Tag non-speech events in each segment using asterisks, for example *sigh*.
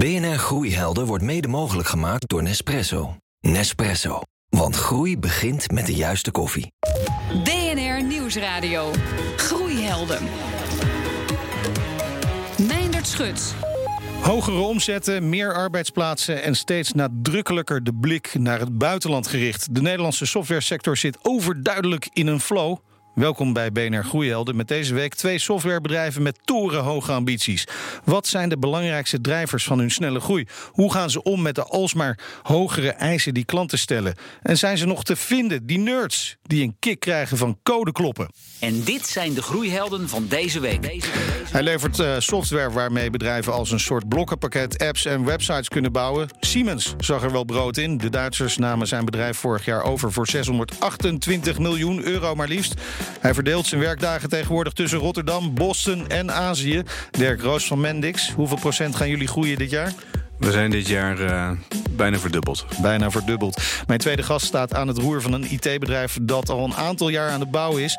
BNR Groeihelden wordt mede mogelijk gemaakt door Nespresso. Nespresso. Want groei begint met de juiste koffie. BNR Nieuwsradio. Groeihelden. Meindert Schut. Hogere omzetten, meer arbeidsplaatsen en steeds nadrukkelijker de blik naar het buitenland gericht. De Nederlandse softwaresector zit overduidelijk in een flow. Welkom bij BNR Groeihelden. Met deze week twee softwarebedrijven met torenhoge ambities. Wat zijn de belangrijkste drijvers van hun snelle groei? Hoe gaan ze om met de alsmaar hogere eisen die klanten stellen? En zijn ze nog te vinden, die nerds, die een kick krijgen van code kloppen? En dit zijn de groeihelden van deze week. Hij levert uh, software waarmee bedrijven als een soort blokkenpakket apps en websites kunnen bouwen. Siemens zag er wel brood in. De Duitsers namen zijn bedrijf vorig jaar over voor 628 miljoen euro maar liefst. Hij verdeelt zijn werkdagen tegenwoordig tussen Rotterdam, Boston en Azië. Dirk Roos van Mendix, hoeveel procent gaan jullie groeien dit jaar? We zijn dit jaar uh, bijna verdubbeld. Bijna verdubbeld. Mijn tweede gast staat aan het roer van een IT-bedrijf dat al een aantal jaar aan de bouw is.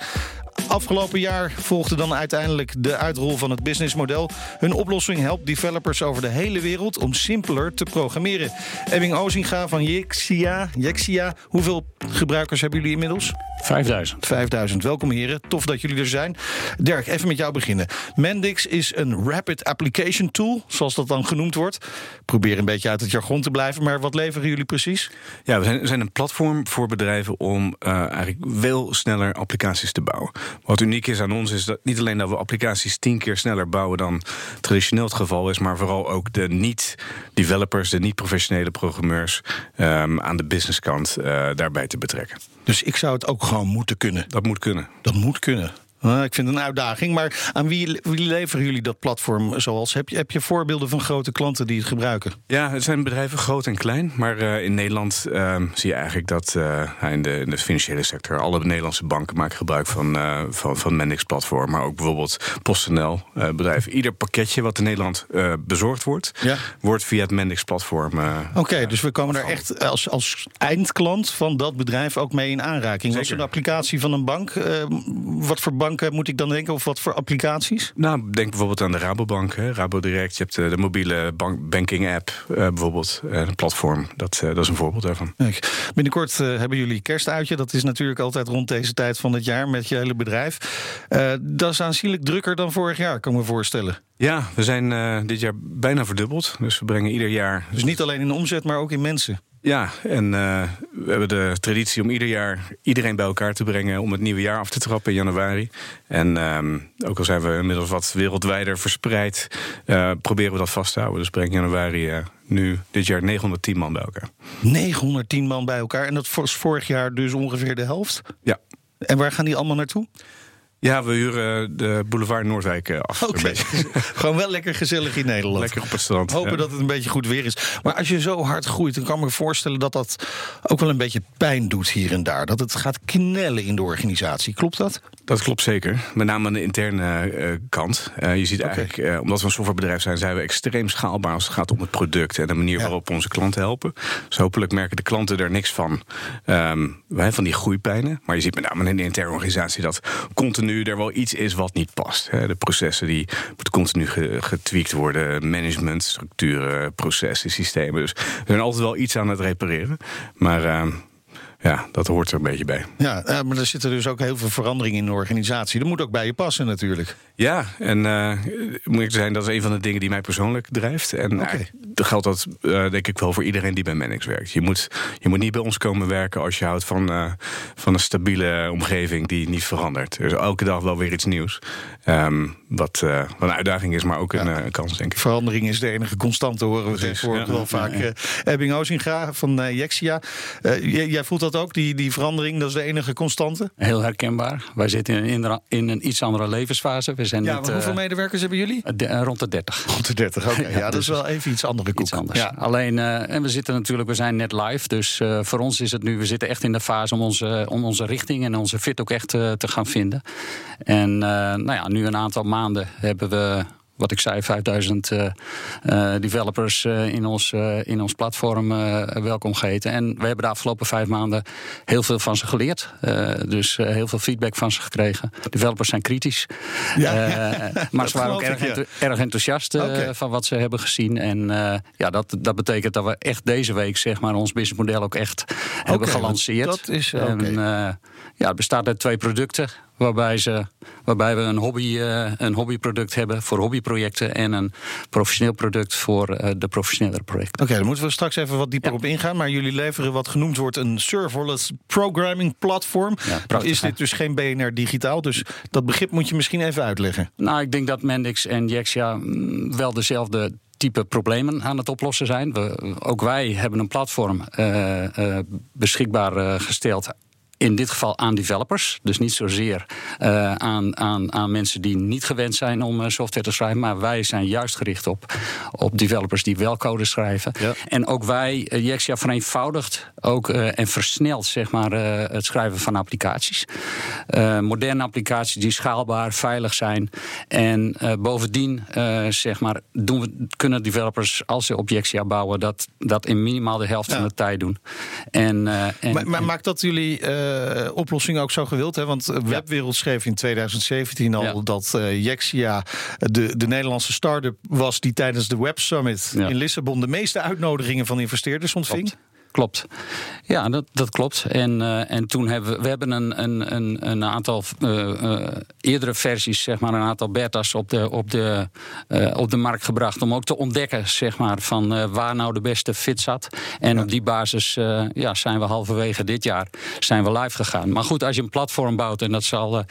Afgelopen jaar volgde dan uiteindelijk de uitrol van het businessmodel. Hun oplossing helpt developers over de hele wereld om simpeler te programmeren. Ebbing Ozinga van Jexia. Jexia. Hoeveel gebruikers hebben jullie inmiddels? 5000. 5000. Welkom heren. Tof dat jullie er zijn. Dirk, even met jou beginnen. Mendix is een rapid application tool, zoals dat dan genoemd wordt. Probeer een beetje uit het jargon te blijven, maar wat leveren jullie precies? Ja, we zijn, zijn een platform voor bedrijven om uh, eigenlijk veel sneller applicaties te bouwen. Wat uniek is aan ons is dat niet alleen dat we applicaties tien keer sneller bouwen dan traditioneel het geval is, maar vooral ook de niet-developers, de niet-professionele programmeurs um, aan de businesskant uh, daarbij te betrekken. Dus ik zou het ook gewoon moeten kunnen. Dat moet kunnen. Dat moet kunnen. Uh, ik vind het een uitdaging. Maar aan wie, wie, leveren jullie dat platform zoals? Heb je, heb je voorbeelden van grote klanten die het gebruiken? Ja, het zijn bedrijven groot en klein. Maar uh, in Nederland uh, zie je eigenlijk dat uh, in, de, in, de, financiële sector... alle Nederlandse banken maken gebruik van, van, van Mendix platform. Maar ook bijvoorbeeld PostNL bedrijf. Ieder pakketje wat in Nederland bezorgd wordt... Ja. wordt via het Mendix platform... Oké, okay, dus we komen daar echt als, als eindklant van dat bedrijf ook mee in aanraking. Als een applicatie van een bank, wat voor bank moet ik dan denken? Of wat voor applicaties? Nou, denk bijvoorbeeld aan de Rabobank, hè, Rabodirect. Je hebt de, de mobiele bank, banking app uh, bijvoorbeeld, uh, een platform. Dat, uh, dat is een voorbeeld daarvan. Binnenkort hebben jullie kerstuitje. Dat is natuurlijk altijd rond deze tijd van het jaar met je hele bedrijf. dat is aanzienlijk drukker dan vorig jaar, kan ik me voorstellen. Ja, we zijn dit jaar bijna verdubbeld. Dus we brengen ieder jaar... Dus niet alleen in omzet, maar ook in mensen? Ja, en uh, we hebben de traditie om ieder jaar iedereen bij elkaar te brengen om het nieuwe jaar af te trappen in januari. En um, ook al zijn we inmiddels wat wereldwijder verspreid, uh, proberen we dat vast te houden. Dus breng januari uh, nu dit jaar 910 man bij elkaar. 910 man bij elkaar en dat was vorig jaar dus ongeveer de helft? Ja. En waar gaan die allemaal naartoe? Ja, we huren de boulevard Noordwijk eh, af. Okay. *laughs* Gewoon wel lekker gezellig in Nederland. Lekker op het strand. Hopen ja. dat het een beetje goed weer is. Maar als je zo hard groeit, dan kan ik me voorstellen dat dat ook wel een beetje pijn doet hier en daar. Dat het gaat knellen in de organisatie. Klopt dat? Dat klopt zeker. Met name aan de interne uh, kant. Uh, je ziet eigenlijk, okay. omdat we een softwarebedrijf zijn, zijn we extreem schaalbaar als het gaat om het product en de manier ja. waarop we onze klanten helpen. Dus hopelijk merken de klanten er niks van. Um, van die groeipijnen. Maar je ziet met name in de interne organisatie dat continu er wel iets is wat niet past. De processen die moeten continu getweakt worden. Management, structuren, processen, systemen. Dus er zijn altijd wel iets aan het repareren. Maar uh, ja, dat hoort er een beetje bij. Ja, maar er zitten dus ook heel veel veranderingen in de organisatie. Dat moet ook bij je passen natuurlijk. Ja, en uh, moet ik zijn, dat is een van de dingen die mij persoonlijk drijft. En okay. dat geldt dat uh, denk ik wel voor iedereen die bij Manix werkt. Je moet, je moet niet bij ons komen werken als je houdt van, uh, van een stabiele omgeving die niet verandert. Er is elke dag wel weer iets nieuws. Um, wat, wat een uitdaging is, maar ook een, ja. kans, denk ik. Verandering is de enige constante, horen we tegenwoordig ja. wel vaak. Ja, Ebbing Ozinga van Jexia. jij voelt dat ook, die, die verandering, dat is de enige constante? Heel herkenbaar. Wij zitten in, in, in een iets andere levensfase. We zijn ja, niet, hoeveel medewerkers hebben jullie? De, uh, rond de 30. Rond de 30, oké. Okay. *laughs* ja, ja, dat is wel even iets andere koek. Iets anders. Ja. Alleen, uh, en we zitten natuurlijk, we zijn net live. Dus uh, voor ons is het nu, we zitten echt in de fase om onze, om onze richting en onze fit ook echt te gaan vinden. En nou ja, nu een aantal maanden hebben we wat ik zei, 5000 developers in, ons, in ons platform welkom geheten. En we hebben de afgelopen vijf maanden heel veel van ze geleerd. dus heel veel feedback van ze gekregen. Developers zijn kritisch. Ja, *laughs* maar ze waren ook erg, erg enthousiast van wat ze hebben gezien. En ja, dat, dat betekent dat we echt deze week zeg maar, ons businessmodel ook echt hebben gelanceerd. Dat is, en, ja, het bestaat uit twee producten. Waarbij, ze, waarbij we een, hobby, uh, een hobbyproduct hebben voor hobbyprojecten. En een professioneel product voor uh, de professionele projecten. Oké, dan moeten we straks even wat dieper op ingaan. Maar jullie leveren wat genoemd wordt een serverless programming platform. Ja, is dit dus geen BNR digitaal. Dus dat begrip moet je misschien even uitleggen. Nou, ik denk dat Mendix en Jexia mm, wel dezelfde type problemen aan het oplossen zijn. We, ook wij hebben een platform uh, uh, beschikbaar gesteld in dit geval aan developers. Dus niet zozeer uh, aan, aan, aan mensen die niet gewend zijn om uh, software te schrijven. Maar wij zijn juist gericht op, op developers die wel code schrijven. Ja. En ook wij, uh, Jexia vereenvoudigt ook en versnelt zeg maar, het schrijven van applicaties. moderne applicaties die schaalbaar, veilig zijn. En bovendien zeg maar, doen we, kunnen developers, als ze op Jexia bouwen, dat, dat in minimaal de helft van de tijd doen. En, en, maar, maar maakt dat jullie uh, oplossing ook zo gewild. Hè? Want Webwereld schreef in 2017 al dat uh, Jexia de, de Nederlandse start-up was die tijdens de Web Summit in Lissabon de meeste uitnodigingen van investeerders ontving. Klopt. Ja, dat, dat klopt. En, uh, en toen hebben we, we hebben een, een, een, een aantal uh, uh, eerdere versies, zeg maar, een aantal beta's op de, op, de, op de markt gebracht. Om ook te ontdekken, zeg maar, van waar nou de beste fit zat. En op die basis ja, zijn we halverwege dit jaar zijn we live gegaan. Maar goed, als je een platform bouwt, en dat zal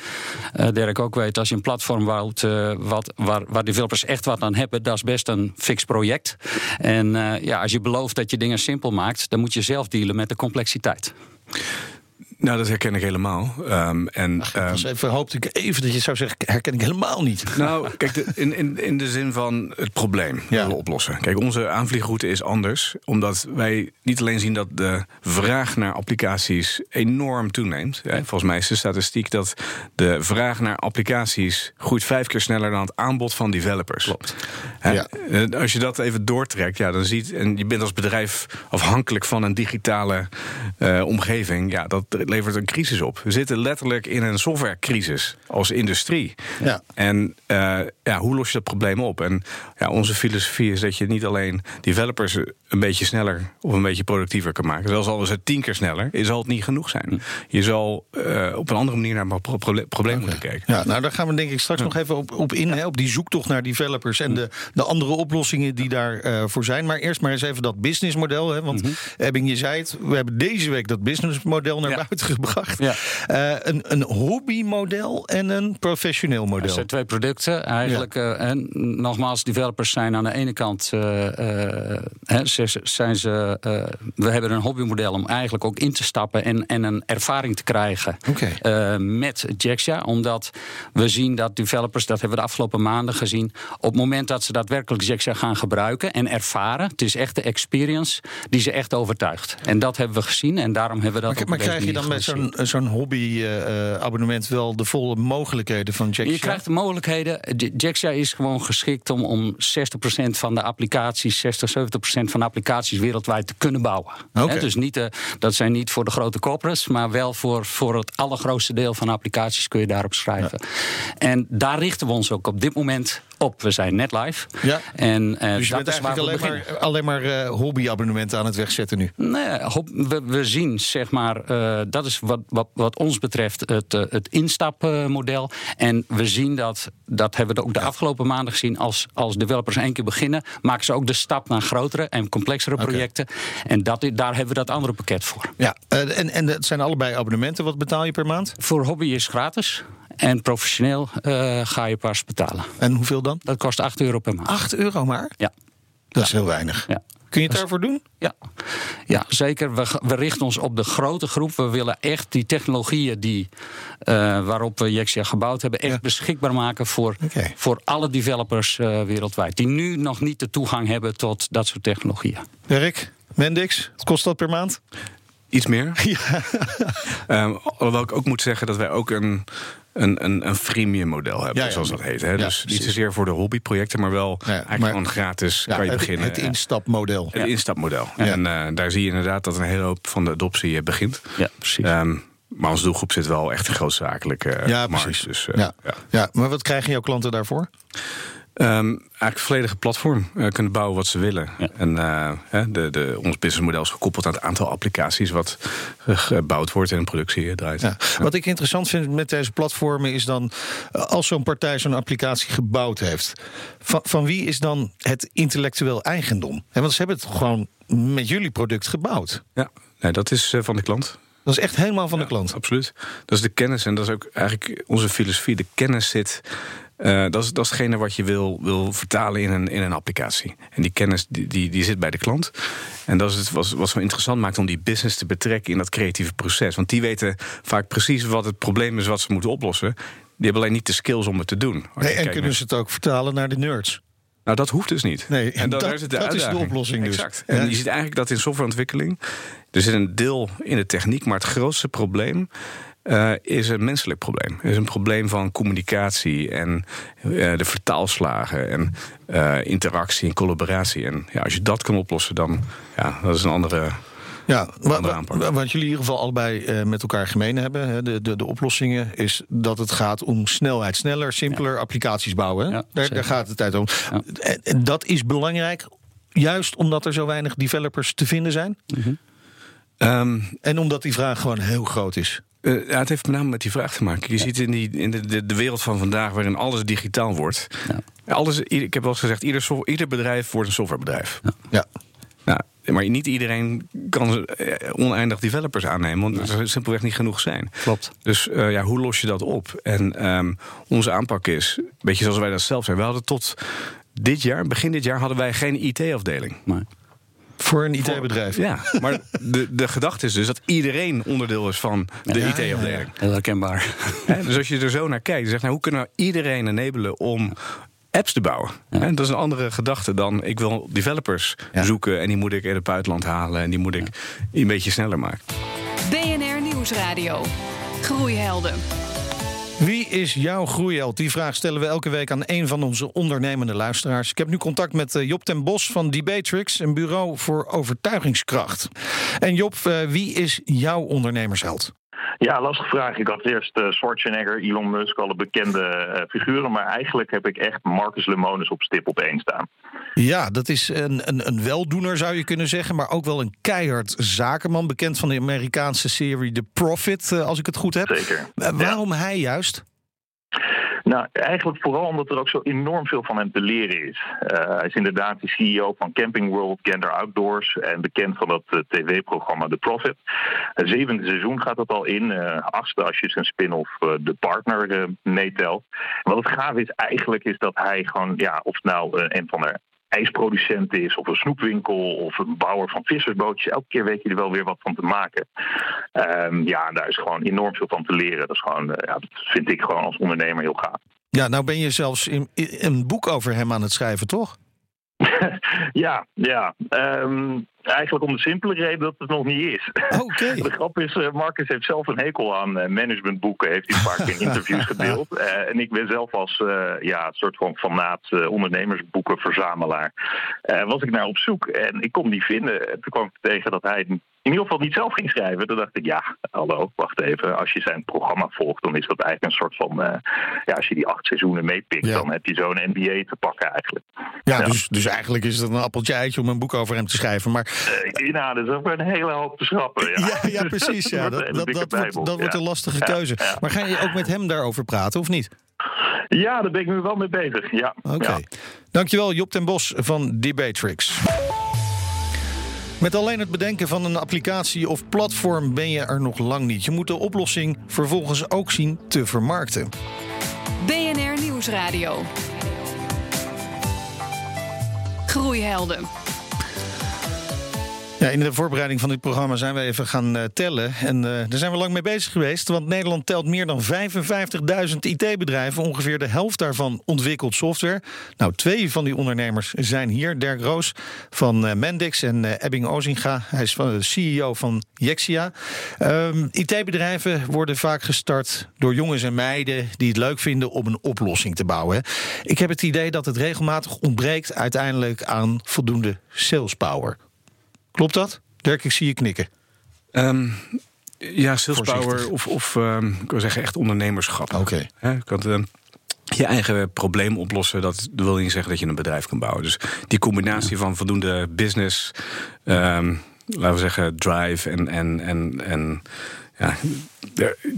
Dirk ook weten, als je een platform bouwt wat, waar, waar developers echt wat aan hebben, dat is best een fix project. En ja, als je belooft dat je dingen simpel maakt, dan moet je zelf dealen met de complexiteit. Nou, dat herken ik helemaal. Um, en, Ach, um, even, hoopte ik even dat je zou zeggen, herken ik helemaal niet. Nou, *laughs* kijk, de, in, in, in de zin van het probleem ja. we oplossen. Kijk, onze aanvliegroute is anders, omdat wij niet alleen zien dat de vraag naar applicaties enorm toeneemt. Ja, volgens mij is de statistiek dat de vraag naar applicaties groeit vijf keer sneller dan het aanbod van developers. Klopt. Ja. Als je dat even doortrekt, ja, dan ziet, en je bent als bedrijf afhankelijk van een digitale uh, omgeving, ja, dat levert een crisis op. We zitten letterlijk in een softwarecrisis als industrie. Ja. En uh, ja, hoe los je dat probleem op? En ja, onze filosofie is dat je niet alleen developers een beetje sneller of een beetje productiever kan maken. Zelfs al is het tien keer sneller, zal het niet genoeg zijn. Hm. Je zal uh, op een andere manier naar het probleem okay. moeten kijken. Ja, nou daar gaan we denk ik straks ja. nog even op, op in. Hè, op die zoektocht naar developers en de, de andere oplossingen die daarvoor uh, voor zijn. Maar eerst maar eens even dat businessmodel. Hè, want mm -hmm. Ebbing, je zei het, we hebben deze week dat businessmodel naar buiten gebracht. Ja. Uh, een, een hobbymodel en een professioneel model. Dat zijn twee producten. Eigenlijk, ja. uh, en nogmaals, developers zijn aan de ene kant uh, hè, zijn ze. we hebben een hobbymodel om eigenlijk ook in te stappen en, en een ervaring te krijgen okay. met Jaxia. Omdat we zien dat developers, dat hebben we de afgelopen maanden gezien, op het moment dat ze daadwerkelijk Jaxia gaan gebruiken en ervaren, het is echt de experience die ze echt overtuigt. En dat hebben we gezien en daarom hebben we dat. Maar, maar krijg je dan met zo'n zo'n hobby-abonnement uh, wel de volle mogelijkheden van Jaxia? Je krijgt de mogelijkheden. Jaxia is gewoon geschikt om, om 60% van de applicaties, 60, 70% van de applicaties wereldwijd te kunnen bouwen. Okay. He, dus niet, uh, dat zijn niet voor de grote corporates, maar wel voor, voor het allergrootste deel van de applicaties kun je daarop schrijven. Ja. En daar richten we ons ook op dit moment op. We zijn net live. Ja. En, uh, dus je bent eigenlijk alleen maar, alleen maar uh, hobbyabonnementen aan het wegzetten nu? Nee, we, we zien zeg maar, uh, dat is wat, wat, wat ons betreft het, het instapmodel. En we zien dat, dat hebben we ook de afgelopen maanden gezien, als, als developers één keer beginnen, maken ze ook de stap naar grotere en complexere okay. projecten. En dat, daar hebben we dat andere pakket voor. Ja, en, en het zijn allebei abonnementen. Wat betaal je per maand? Voor hobby is gratis. En professioneel uh, ga je pas betalen. En hoeveel dan? Dat kost 8 euro per maand. 8 euro maar? Ja. Dat is heel weinig. Ja. Kun je het daarvoor doen? Ja, ja zeker. We, we, richten ons op de grote groep. We willen echt die technologieën die, uh, waarop we Jexia gebouwd hebben, echt ja. beschikbaar maken voor, okay. voor alle developers uh, wereldwijd. Die nu nog niet de toegang hebben tot dat soort technologieën. Dirk, Mendix, wat kost dat per maand? Iets meer. *laughs* Ja. alhoewel ik ook moet zeggen dat wij ook een een, een, een freemium model hebben, zoals dat heet. Hè? dus niet zozeer voor de hobbyprojecten, maar wel eigenlijk gewoon gratis kan je het, beginnen. Het instapmodel. Het instapmodel. En uh, daar zie je inderdaad dat een hele hoop van de adoptie eh, begint. Ja, precies. Um, maar onze doelgroep zit wel echt een grootzakelijke uh, ja, markt. Dus, uh, ja. Ja. maar wat krijgen jouw klanten daarvoor? Um, eigenlijk volledige platform uh, kunnen bouwen wat ze willen. Ja. En uh, de, de, ons businessmodel is gekoppeld aan het aantal applicaties wat gebouwd wordt en in productie draait. Ja. Wat ik interessant vind met deze platformen is dan, als zo'n partij zo'n applicatie gebouwd heeft, van, van wie is dan het intellectueel eigendom? En want ze hebben het gewoon met jullie product gebouwd. Ja, nee, dat is van de klant. Dat is echt helemaal van de klant. Absoluut. Dat is de kennis en dat is ook eigenlijk onze filosofie. De kennis zit uh, dat, is, dat is hetgene wat je wil, wil vertalen in een, in een applicatie. En die kennis die, die, die zit bij de klant. En dat is het wat, wat zo interessant maakt om die business te betrekken in dat creatieve proces. Want die weten vaak precies wat het probleem is wat ze moeten oplossen. Die hebben alleen niet de skills om het te doen. Nee, en kunnen ze het ook vertalen naar de nerds? Nou, dat hoeft dus niet. Nee, en dat, is, de dat is de oplossing dus. Exact. En je ziet eigenlijk dat in softwareontwikkeling... er zit een deel in de techniek, maar het grootste probleem uh, is een menselijk probleem. Het is een probleem van communicatie en uh, de vertaalslagen en uh, interactie en collaboratie. En ja, als je dat kan oplossen, dan ja, dat is een andere. Ja, wat, wat jullie in ieder geval allebei met elkaar gemeen hebben, de, de, de oplossingen, is dat het gaat om snelheid. Sneller, simpeler applicaties bouwen. Ja, daar, daar, gaat het tijd om. Ja. En, dat is belangrijk, juist omdat er zo weinig developers te vinden zijn. Mm -hmm. um, en omdat die vraag gewoon heel groot is. Uh, ja, het heeft met name met die vraag te maken. Je ziet in, die, in de, de, de, wereld van vandaag, waarin alles digitaal wordt. Ja. Alles, ik heb wel eens gezegd, ieder, ieder bedrijf wordt een softwarebedrijf. Ja. ja. Nou, maar niet iedereen kan eh, oneindig developers aannemen, want er simpelweg niet genoeg zijn. Klopt. Dus uh, ja, hoe los je dat op? En um, onze aanpak is, een beetje zoals wij dat zelf zijn. We hadden tot dit jaar, begin dit jaar, hadden wij geen IT-afdeling. Nee. Voor een IT-bedrijf. Ja, *laughs* maar de, de gedachte is dus dat iedereen onderdeel is van de IT-afdeling. Heel herkenbaar. dus als je er zo naar kijkt, zeg nou, hoe kunnen we iedereen enabelen om apps te bouwen. Ja. Dat is een andere gedachte dan ik wil developers zoeken en die moet ik in het buitenland halen en die moet ik een beetje sneller maken. BNR Nieuwsradio. Groeihelden. Wie is jouw groeiheld? Die vraag stellen we elke week aan een van onze ondernemende luisteraars. Ik heb nu contact met eh, Job ten Bos van Debatrix, een bureau voor overtuigingskracht. En Job, eh, wie is jouw ondernemersheld? Ja, lastige vraag. Ik had eerst uh, Schwarzenegger, Elon Musk, alle bekende uh, figuren. Maar eigenlijk heb ik echt Marcus Lemonis op stip op één staan. Ja, dat is een, een, een weldoener zou je kunnen zeggen. Maar ook wel een keihard zakenman. Bekend van de Amerikaanse serie The Profit, uh, als ik het goed heb. Zeker. waarom hij juist? Nou, eigenlijk vooral omdat er ook zo enorm veel van hem te leren is. Uh, hij is inderdaad de CEO van Camping World Gander Outdoors en bekend van dat uh, tv-programma The Profit. Het zevende seizoen gaat dat al in, uh, achtste als je zijn spin-off De Partner meetelt. Wat het gaaf is eigenlijk is dat hij gewoon, ja, of nou een van de ijsproducent is, of een snoepwinkel, of een bouwer van vissersbootjes. Elke keer weet je er wel weer wat van te maken. Um, ja, daar is gewoon enorm veel van te leren. Dat, is gewoon, uh, ja, dat vind ik gewoon als ondernemer heel gaaf. Ja, nou ben je zelfs in, in een boek over hem aan het schrijven, toch? *laughs* ja, ja. Um, Eigenlijk om de simpele reden dat het nog niet is. Okay. *laughs* De grap is, uh, Marcus heeft zelf een hekel aan uh, managementboeken. Heeft hij een paar keer in *laughs* interviews gedeeld. Uh, en ik ben zelf als ja, soort van fanaat ondernemersboekenverzamelaar. was ik naar op zoek en ik kon die vinden. En toen kwam ik tegen dat hij in ieder geval niet zelf ging schrijven. Toen dacht ik, ja, hallo, wacht even. Als je zijn programma volgt, dan is dat eigenlijk een soort van... ja, als je die acht seizoenen meepikt, ja. dan heb je zo'n NBA te pakken eigenlijk. Ja, ja, Dus, dus eigenlijk is het een appeltje eitje om een boek over hem te schrijven. Maar uh, nou, dat is ook een hele hoop te schrappen. Ja, *laughs* ja, ja precies. *laughs* Ja. dat, dat, dat, wordt, dat wordt een lastige keuze. Maar ga je ook met hem daarover praten, of niet? Ja, daar ben ik nu wel mee bezig. Ja. Oké. Dankjewel, Job ten Bos van Debatrix. Met alleen het bedenken van een applicatie of platform ben je er nog lang niet. Je moet de oplossing vervolgens ook zien te vermarkten. BNR Nieuwsradio. Groeihelden. Ja, in de voorbereiding van dit programma zijn we even gaan uh, tellen. En uh, daar zijn we lang mee bezig geweest. Want Nederland telt meer dan 55.000 IT-bedrijven. Ongeveer de helft daarvan ontwikkelt software. Nou, twee van die ondernemers zijn hier. Dirk Roos van uh, Mendix en Ebbing Ozinga. Hij is van de CEO van Jexia. Um, IT-bedrijven worden vaak gestart door jongens en meiden... die het leuk vinden om een oplossing te bouwen. Ik heb het idee dat het regelmatig ontbreekt... uiteindelijk aan voldoende sales power. Klopt dat? Dirk, ik zie je knikken. Um, ja, salespower of, of um, ik wil zeggen echt ondernemerschap. Oké. Okay. je eigen probleem oplossen, dat wil niet zeggen dat je een bedrijf kan bouwen. Dus die combinatie van voldoende business, um, laten we zeggen, drive en, en, en, en ja,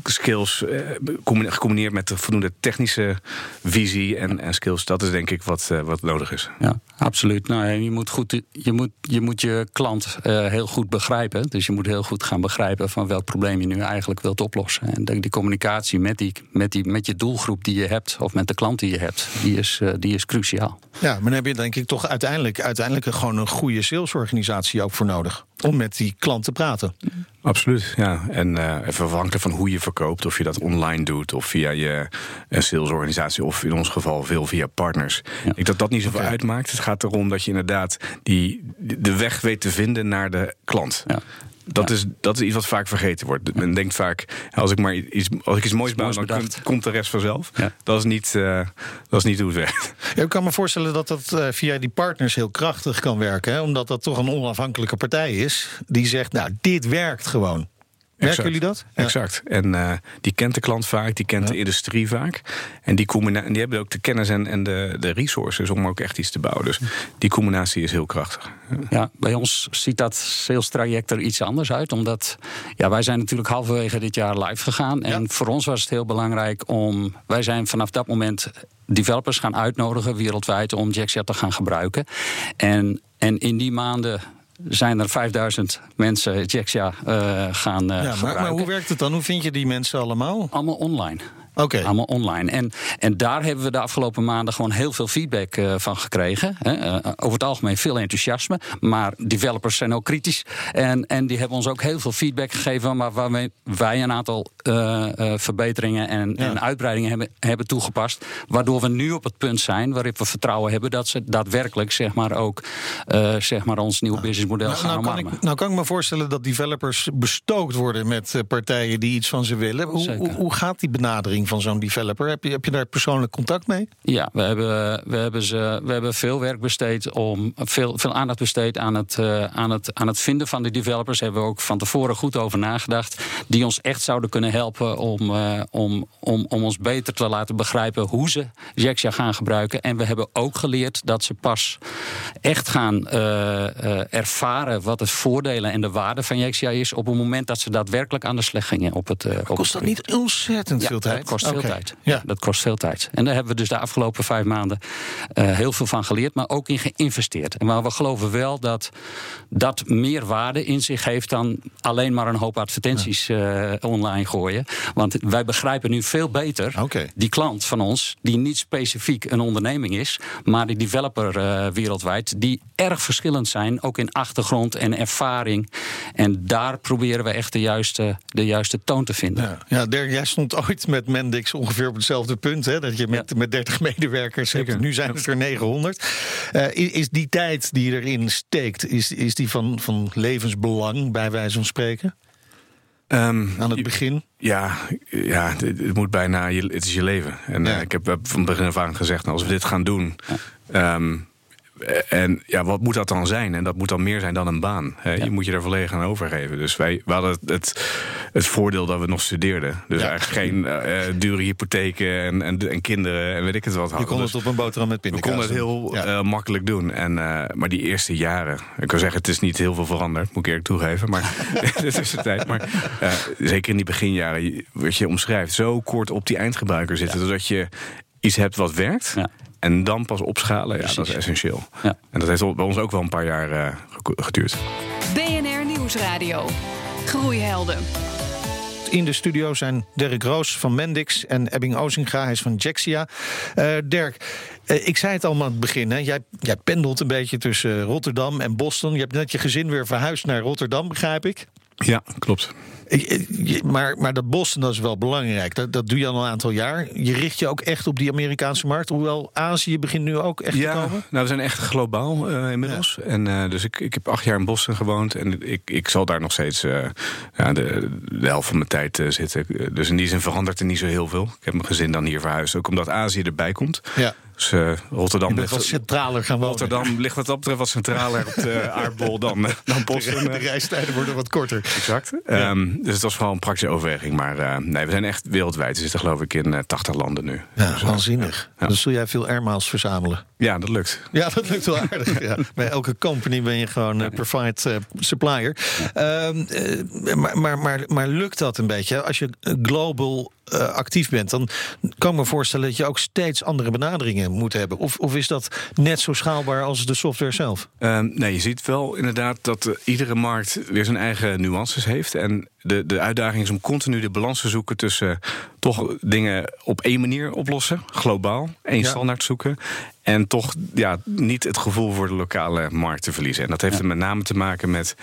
skills eh, gecombineerd met de voldoende technische visie en, en skills. Dat is denk ik wat, uh, wat nodig is. Ja, absoluut. Nou, je, moet goed, je, moet, je moet je klant uh, heel goed begrijpen. Dus je moet heel goed gaan begrijpen van welk probleem je nu eigenlijk wilt oplossen. En die, die communicatie met, die, met, die, met je doelgroep die je hebt, of met de klant die je hebt, die is, uh, die is cruciaal. Ja, maar dan heb je denk ik toch uiteindelijk, uiteindelijk gewoon een goede salesorganisatie ook voor nodig. Om met die klant te praten. Absoluut, ja. En uh, even afhankelijk van hoe je verkoopt, of je dat online doet of via je salesorganisatie, of in ons geval veel via partners. Ja. Ik dat dat niet zoveel okay. uitmaakt. Het gaat erom dat je inderdaad die, de weg weet te vinden naar de klant. Ja. Dat, ja. is, dat is iets wat vaak vergeten wordt. Men denkt vaak, als ik maar iets, als ik iets moois bouw, dan komt, komt de rest vanzelf. Ja. Dat, is niet, uh, dat is niet hoe het werkt. Ja, ik kan me voorstellen dat dat uh, via die partners heel krachtig kan werken. Hè? Omdat dat toch een onafhankelijke partij is. Die zegt, nou, dit werkt gewoon. Merken jullie dat? Ja. Exact. En uh, die kent de klant vaak, die kent ja. de industrie vaak. En die, combina- die hebben ook de kennis en, en de, de resources om ook echt iets te bouwen. Dus die combinatie is heel krachtig. Ja, bij ons ziet dat sales traject er iets anders uit. Omdat ja, wij zijn natuurlijk halverwege dit jaar live gegaan. En ja. voor ons was het heel belangrijk om. Wij zijn vanaf dat moment developers gaan uitnodigen wereldwijd om Jaxia te gaan gebruiken. En, en in die maanden zijn er 5000 mensen Jexia uh, gaan uh, ja, maar, maar, hoe werkt het dan? Hoe vind je die mensen allemaal? Allemaal online. Okay. Allemaal online. En, en daar hebben we de afgelopen maanden gewoon heel veel feedback uh, van gekregen. Hè. Uh, over het algemeen veel enthousiasme. Maar developers zijn ook kritisch. En, en die hebben ons ook heel veel feedback gegeven. Maar waarmee wij een aantal uh, verbeteringen en, ja. en, uitbreidingen hebben, hebben toegepast. Waardoor we nu op het punt zijn waarop we vertrouwen hebben dat ze daadwerkelijk zeg maar, ook zeg maar ons nieuwe businessmodel nou, gaan nou omarmen. Kan ik, nou kan ik me voorstellen dat developers bestookt worden met partijen die iets van ze willen. Hoe, hoe, hoe gaat die benadering? Van zo'n developer. Heb je, heb je daar persoonlijk contact mee? Ja, we hebben, we hebben, ze, we hebben veel werk besteed om veel, veel aandacht besteed aan het, uh, aan, het, aan het vinden van die developers. Daar hebben we ook van tevoren goed over nagedacht. Die ons echt zouden kunnen helpen om, uh, om, om, om ons beter te laten begrijpen hoe ze Jexia gaan gebruiken. En we hebben ook geleerd dat ze pas echt gaan uh, ervaren wat het voordelen en de waarde van Jexia is. op het moment dat ze daadwerkelijk aan de slag gingen. Op het, op kost dat niet ontzettend ja, veel tijd? Kost veel okay. tijd. Ja. Dat kost veel tijd. En daar hebben we dus de afgelopen vijf maanden uh, heel veel van geleerd, maar ook in geïnvesteerd. En maar we geloven wel dat dat meer waarde in zich heeft dan alleen maar een hoop advertenties uh, online gooien. Want wij begrijpen nu veel beter okay. die klant van ons, die niet specifiek een onderneming is, maar die developer uh, wereldwijd, die erg verschillend zijn, ook in achtergrond en ervaring. En daar proberen we echt de juiste, de juiste toon te vinden. Ja, ja Dirk, jij stond ooit met Mendix ongeveer op hetzelfde punt. Hè? Dat je met, ja. met 30 medewerkers Zeker. hebt. Nu zijn het er 900. Uh, is, die tijd die erin steekt, is, is die van, van levensbelang, bij wijze van spreken? Um, Aan het begin? Ja, ja het, moet bijna je, het is je leven. En ja. uh, ik heb van begin af aan gezegd: nou, als we dit gaan doen. Um, en ja, wat moet dat dan zijn? En dat moet dan meer zijn dan een baan. Hè? Ja. Je moet je er volledig aan overgeven. Dus wij we hadden het, het, het voordeel dat we nog studeerden. Dus ja. eigenlijk geen uh, dure hypotheken en, en, en, kinderen en weet ik het wat. Je kon dus het op een boterham met pindakaas We konden het heel ja. uh, makkelijk doen. En, uh, maar die eerste jaren, ik kan zeggen, het is niet heel veel veranderd, moet ik eerlijk toegeven. Maar *laughs* de tussentijd. Maar zeker in die beginjaren, wat je omschrijft, zo kort op die eindgebruiker zitten, zodat je iets hebt wat werkt. En dan pas opschalen, ja, dat is essentieel. Ja. En dat heeft bij ons ook wel een paar jaar uh, geduurd. BNR Nieuwsradio. Groeihelden. In de studio zijn Dirk Roos van Mendix en Ebbing Ozinga, hij is van Jexia. Uh, Dirk, uh, ik zei het allemaal aan het begin. Hè? Jij, jij pendelt een beetje tussen Rotterdam en Boston. Je hebt net je gezin weer verhuisd naar Rotterdam, begrijp ik? Ja, klopt. Maar, maar dat Boston dat is wel belangrijk. Dat, dat doe je al een aantal jaar. Je richt je ook echt op die Amerikaanse markt. Hoewel Azië begint nu ook echt ja, te komen. Nou, we zijn echt globaal uh, inmiddels. Ja. En uh, dus ik, ik heb acht jaar in Boston gewoond. En ik, ik zal daar nog steeds uh, ja, de, de helft van mijn tijd zitten. Dus in die zin verandert er niet zo heel veel. Ik heb mijn gezin dan hier verhuisd. Ook omdat Azië erbij komt. Ja. Dus uh, Rotterdam ligt wat centraler gaan wonen. Rotterdam ligt wat dat betreft wat centraler op de *laughs* aardbol dan, dan Boston. De, de reistijden worden wat korter. Exact. Ja. Um, dus het was vooral een praktische overweging. Maar uh, nee, we zijn echt wereldwijd. We zitten geloof ik in uh, 80 landen nu. Ja, dus, waanzinnig. Ja. Dan zul jij veel airmiles verzamelen. Ja, dat lukt. Ja, dat lukt wel aardig. ja. *laughs* Bij elke company ben je gewoon provide supplier. Um, maar, maar, maar, maar lukt dat een beetje? Als je global uh, actief bent, dan kan ik me voorstellen dat je ook steeds andere benaderingen moet hebben. Of, of is dat net zo schaalbaar als de software zelf? Uh, nee, je ziet wel inderdaad dat uh, iedere markt weer zijn eigen nuances heeft. En de, de uitdaging is om continu de balans te zoeken tussen toch dingen op één manier oplossen, globaal, één ja. standaard zoeken. En toch ja, niet het gevoel voor de lokale markt te verliezen. En dat heeft ja. er met name te maken met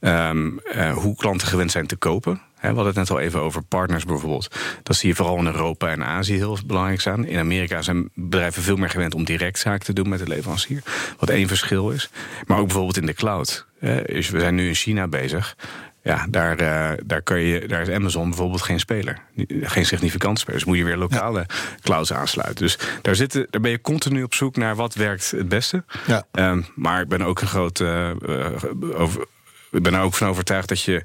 um, uh, hoe klanten gewend zijn te kopen. We hadden het net al even over partners bijvoorbeeld. Dat zie je vooral in Europa en Azië heel belangrijk staan. In Amerika zijn bedrijven veel meer gewend om direct zaken te doen met de leverancier. Wat één verschil is. Maar ook bijvoorbeeld in de cloud. We zijn nu in China bezig. Ja, daar, uh, daar, kun je, daar is Amazon bijvoorbeeld geen speler. Geen significante speler. Dus moet je weer lokale ja. clouds aansluiten. Dus daar, zitten, daar ben je continu op zoek naar wat werkt het beste. Ja. Um, maar ik ben ook een groot uh, over, ik ben er ook van overtuigd dat je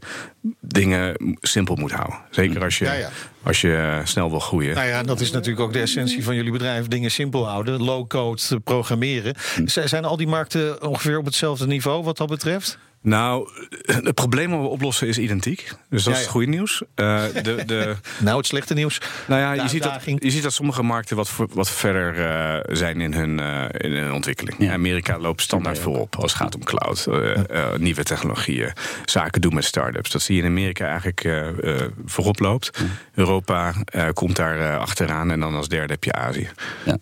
dingen simpel moet houden. Zeker als je, ja, ja. Als je snel wil groeien. Nou ja, dat is natuurlijk ook de essentie van jullie bedrijf. Dingen simpel houden, low-code programmeren. Zijn al die markten ongeveer op hetzelfde niveau wat dat betreft? Nou, *clears throat* het probleem wat we oplossen is identiek. Dus dat ja, ja. is het goede nieuws. Uh, de, de... *laughs* nou, het slechte nieuws. Nou ja, je ziet, dat, je ziet dat sommige markten wat, wat verder uh, zijn in hun, uh, in hun ontwikkeling. Ja. Amerika loopt standaard voorop als het gaat om cloud, nieuwe technologieën, zaken doen met start-ups. Dat zie je in Amerika eigenlijk voorop loopt. Europa komt daar achteraan en dan als derde heb je Azië. Ja.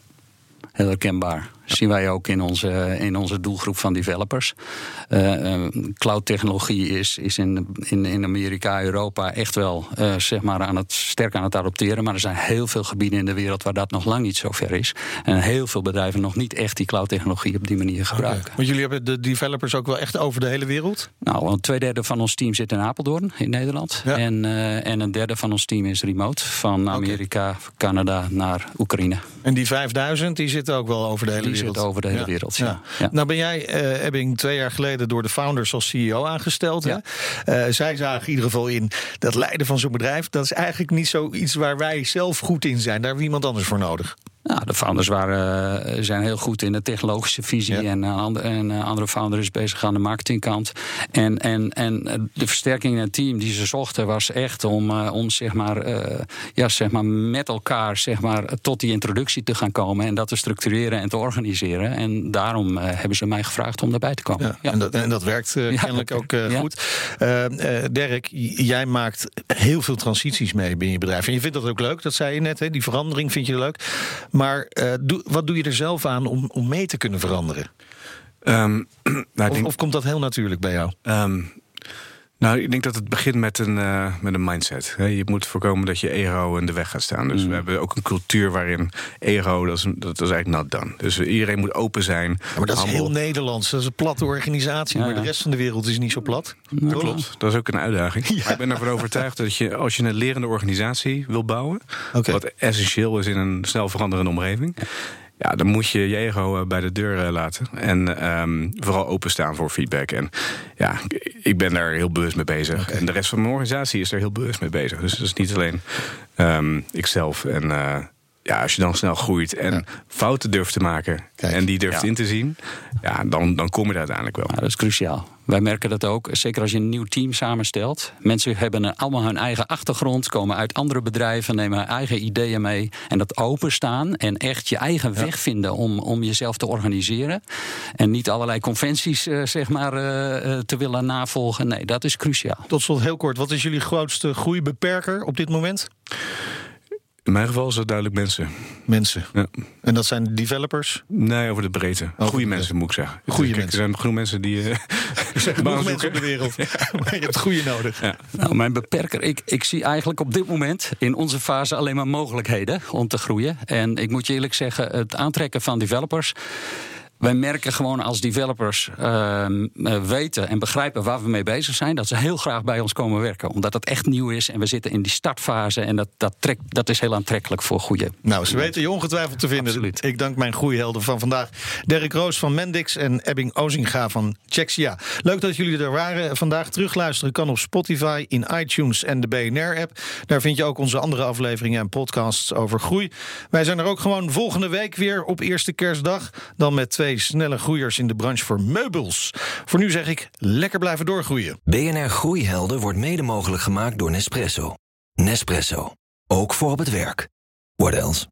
Heel herkenbaar zien wij ook in onze, in onze doelgroep van developers. Uh, cloud-technologie is, is in, in, in Amerika, Europa echt wel uh, zeg maar aan het, sterk aan het adopteren. Maar er zijn heel veel gebieden in de wereld waar dat nog lang niet zo ver is. En heel veel bedrijven nog niet echt die cloud-technologie op die manier gebruiken. Okay. Want jullie hebben de developers ook wel echt over de hele wereld? Nou, twee derde van ons team zit in Apeldoorn in Nederland. Ja. En, uh, en een derde van ons team is remote. Van Amerika, okay. Canada naar Oekraïne. En die 5000 die zitten ook wel over de hele die wereld? Over de hele ja. wereld, ja. ja. Nou ben jij, uh, Ebbing, twee jaar geleden door de founders als CEO aangesteld. Uh, zij zagen in ieder geval in dat leiden van zo'n bedrijf... dat is eigenlijk niet zoiets waar wij zelf goed in zijn. Daar hebben we iemand anders voor nodig. Nou, de founders waren, zijn heel goed in de technologische visie. Ja. En, en uh, andere founder is bezig aan de marketingkant. En, en, en de versterking in het team die ze zochten was echt om, om zeg maar, ja, zeg maar met elkaar zeg maar, tot die introductie te gaan komen. En dat te structureren en te organiseren. En daarom hebben ze mij gevraagd om daarbij te komen. Ja, ja. En, dat, en, dat, werkt kennelijk ook goed. Dirk, jij maakt heel veel transities mee binnen je bedrijf. En je vindt dat ook leuk, dat zei je net. Hè? Die verandering vind je leuk. Maar uh, wat doe je er zelf aan om, om mee te kunnen veranderen? Um, *clears throat* nou, of, denk, of, komt dat heel natuurlijk bij jou? Um, nou, ik denk dat het begint met een, uh, met een mindset. Je moet voorkomen dat je ego in de weg gaat staan. Dus mm. we hebben ook een cultuur waarin ego, dat is, dat is eigenlijk not done. Dus iedereen moet open zijn. Ja, maar dat is heel Nederlands. Dat is een platte organisatie. Ja, maar de rest van de wereld is niet zo plat. Dat klopt. Dat is ook een uitdaging. Maar ik ben ervan overtuigd dat je, als je een lerende organisatie wil bouwen... Okay. wat essentieel is in een snel veranderende omgeving... Ja, dan moet je je ego bij de deur laten. En um, vooral openstaan voor feedback. En ja, ik ben daar heel bewust mee bezig. Okay. En de rest van mijn organisatie is er heel bewust mee bezig. Dus dat is niet alleen um, ikzelf. En uh, ja, als je dan snel groeit en fouten durft te maken en die durft in te zien, ja, dan, dan kom je er uiteindelijk wel. Ja, dat is cruciaal. Wij merken dat ook, zeker als je een nieuw team samenstelt. Mensen hebben allemaal hun eigen achtergrond, komen uit andere bedrijven, nemen hun eigen ideeën mee. En dat openstaan en echt je eigen weg vinden om, om jezelf te organiseren. En niet allerlei conventies uh, zeg maar, uh, te willen navolgen. Nee, dat is cruciaal. Tot slot heel kort, wat is jullie grootste groeibeperker op dit moment? In mijn geval is dat duidelijk mensen. Mensen. Ja. En dat zijn developers? Nee, over de breedte. Goede mensen, moet ik zeggen. Goede mensen. Er zijn genoeg mensen die. Uh, *laughs* er zijn genoeg mensen op de wereld. *laughs* maar *laughs* je hebt goede nodig. Ja. Nou, mijn beperker, ik, ik zie eigenlijk op dit moment in onze fase alleen maar mogelijkheden om te groeien. En ik moet je eerlijk zeggen, het aantrekken van developers wij merken gewoon als developers uh, weten en begrijpen waar we mee bezig zijn, dat ze heel graag bij ons komen werken. Omdat het echt nieuw is en we zitten in die startfase en dat, dat, trekt, dat is heel aantrekkelijk voor goede. Nou, ze weten je ongetwijfeld te vinden. Absoluut. Ik dank mijn groeihelden van vandaag. Derek Roos van Mendix en Ebbing Ozinga van Chexia. Leuk dat jullie er waren vandaag. Terugluisteren kan op Spotify, in iTunes en de BNR-app. Daar vind je ook onze andere afleveringen en podcasts over groei. Wij zijn er ook gewoon volgende week weer op eerste kerstdag. Dan met snelle groeiers in de branche voor meubels. Voor nu zeg ik lekker blijven doorgroeien. BNR Groeihelden wordt mede mogelijk gemaakt door Nespresso. Nespresso. Ook voor op het werk. What else?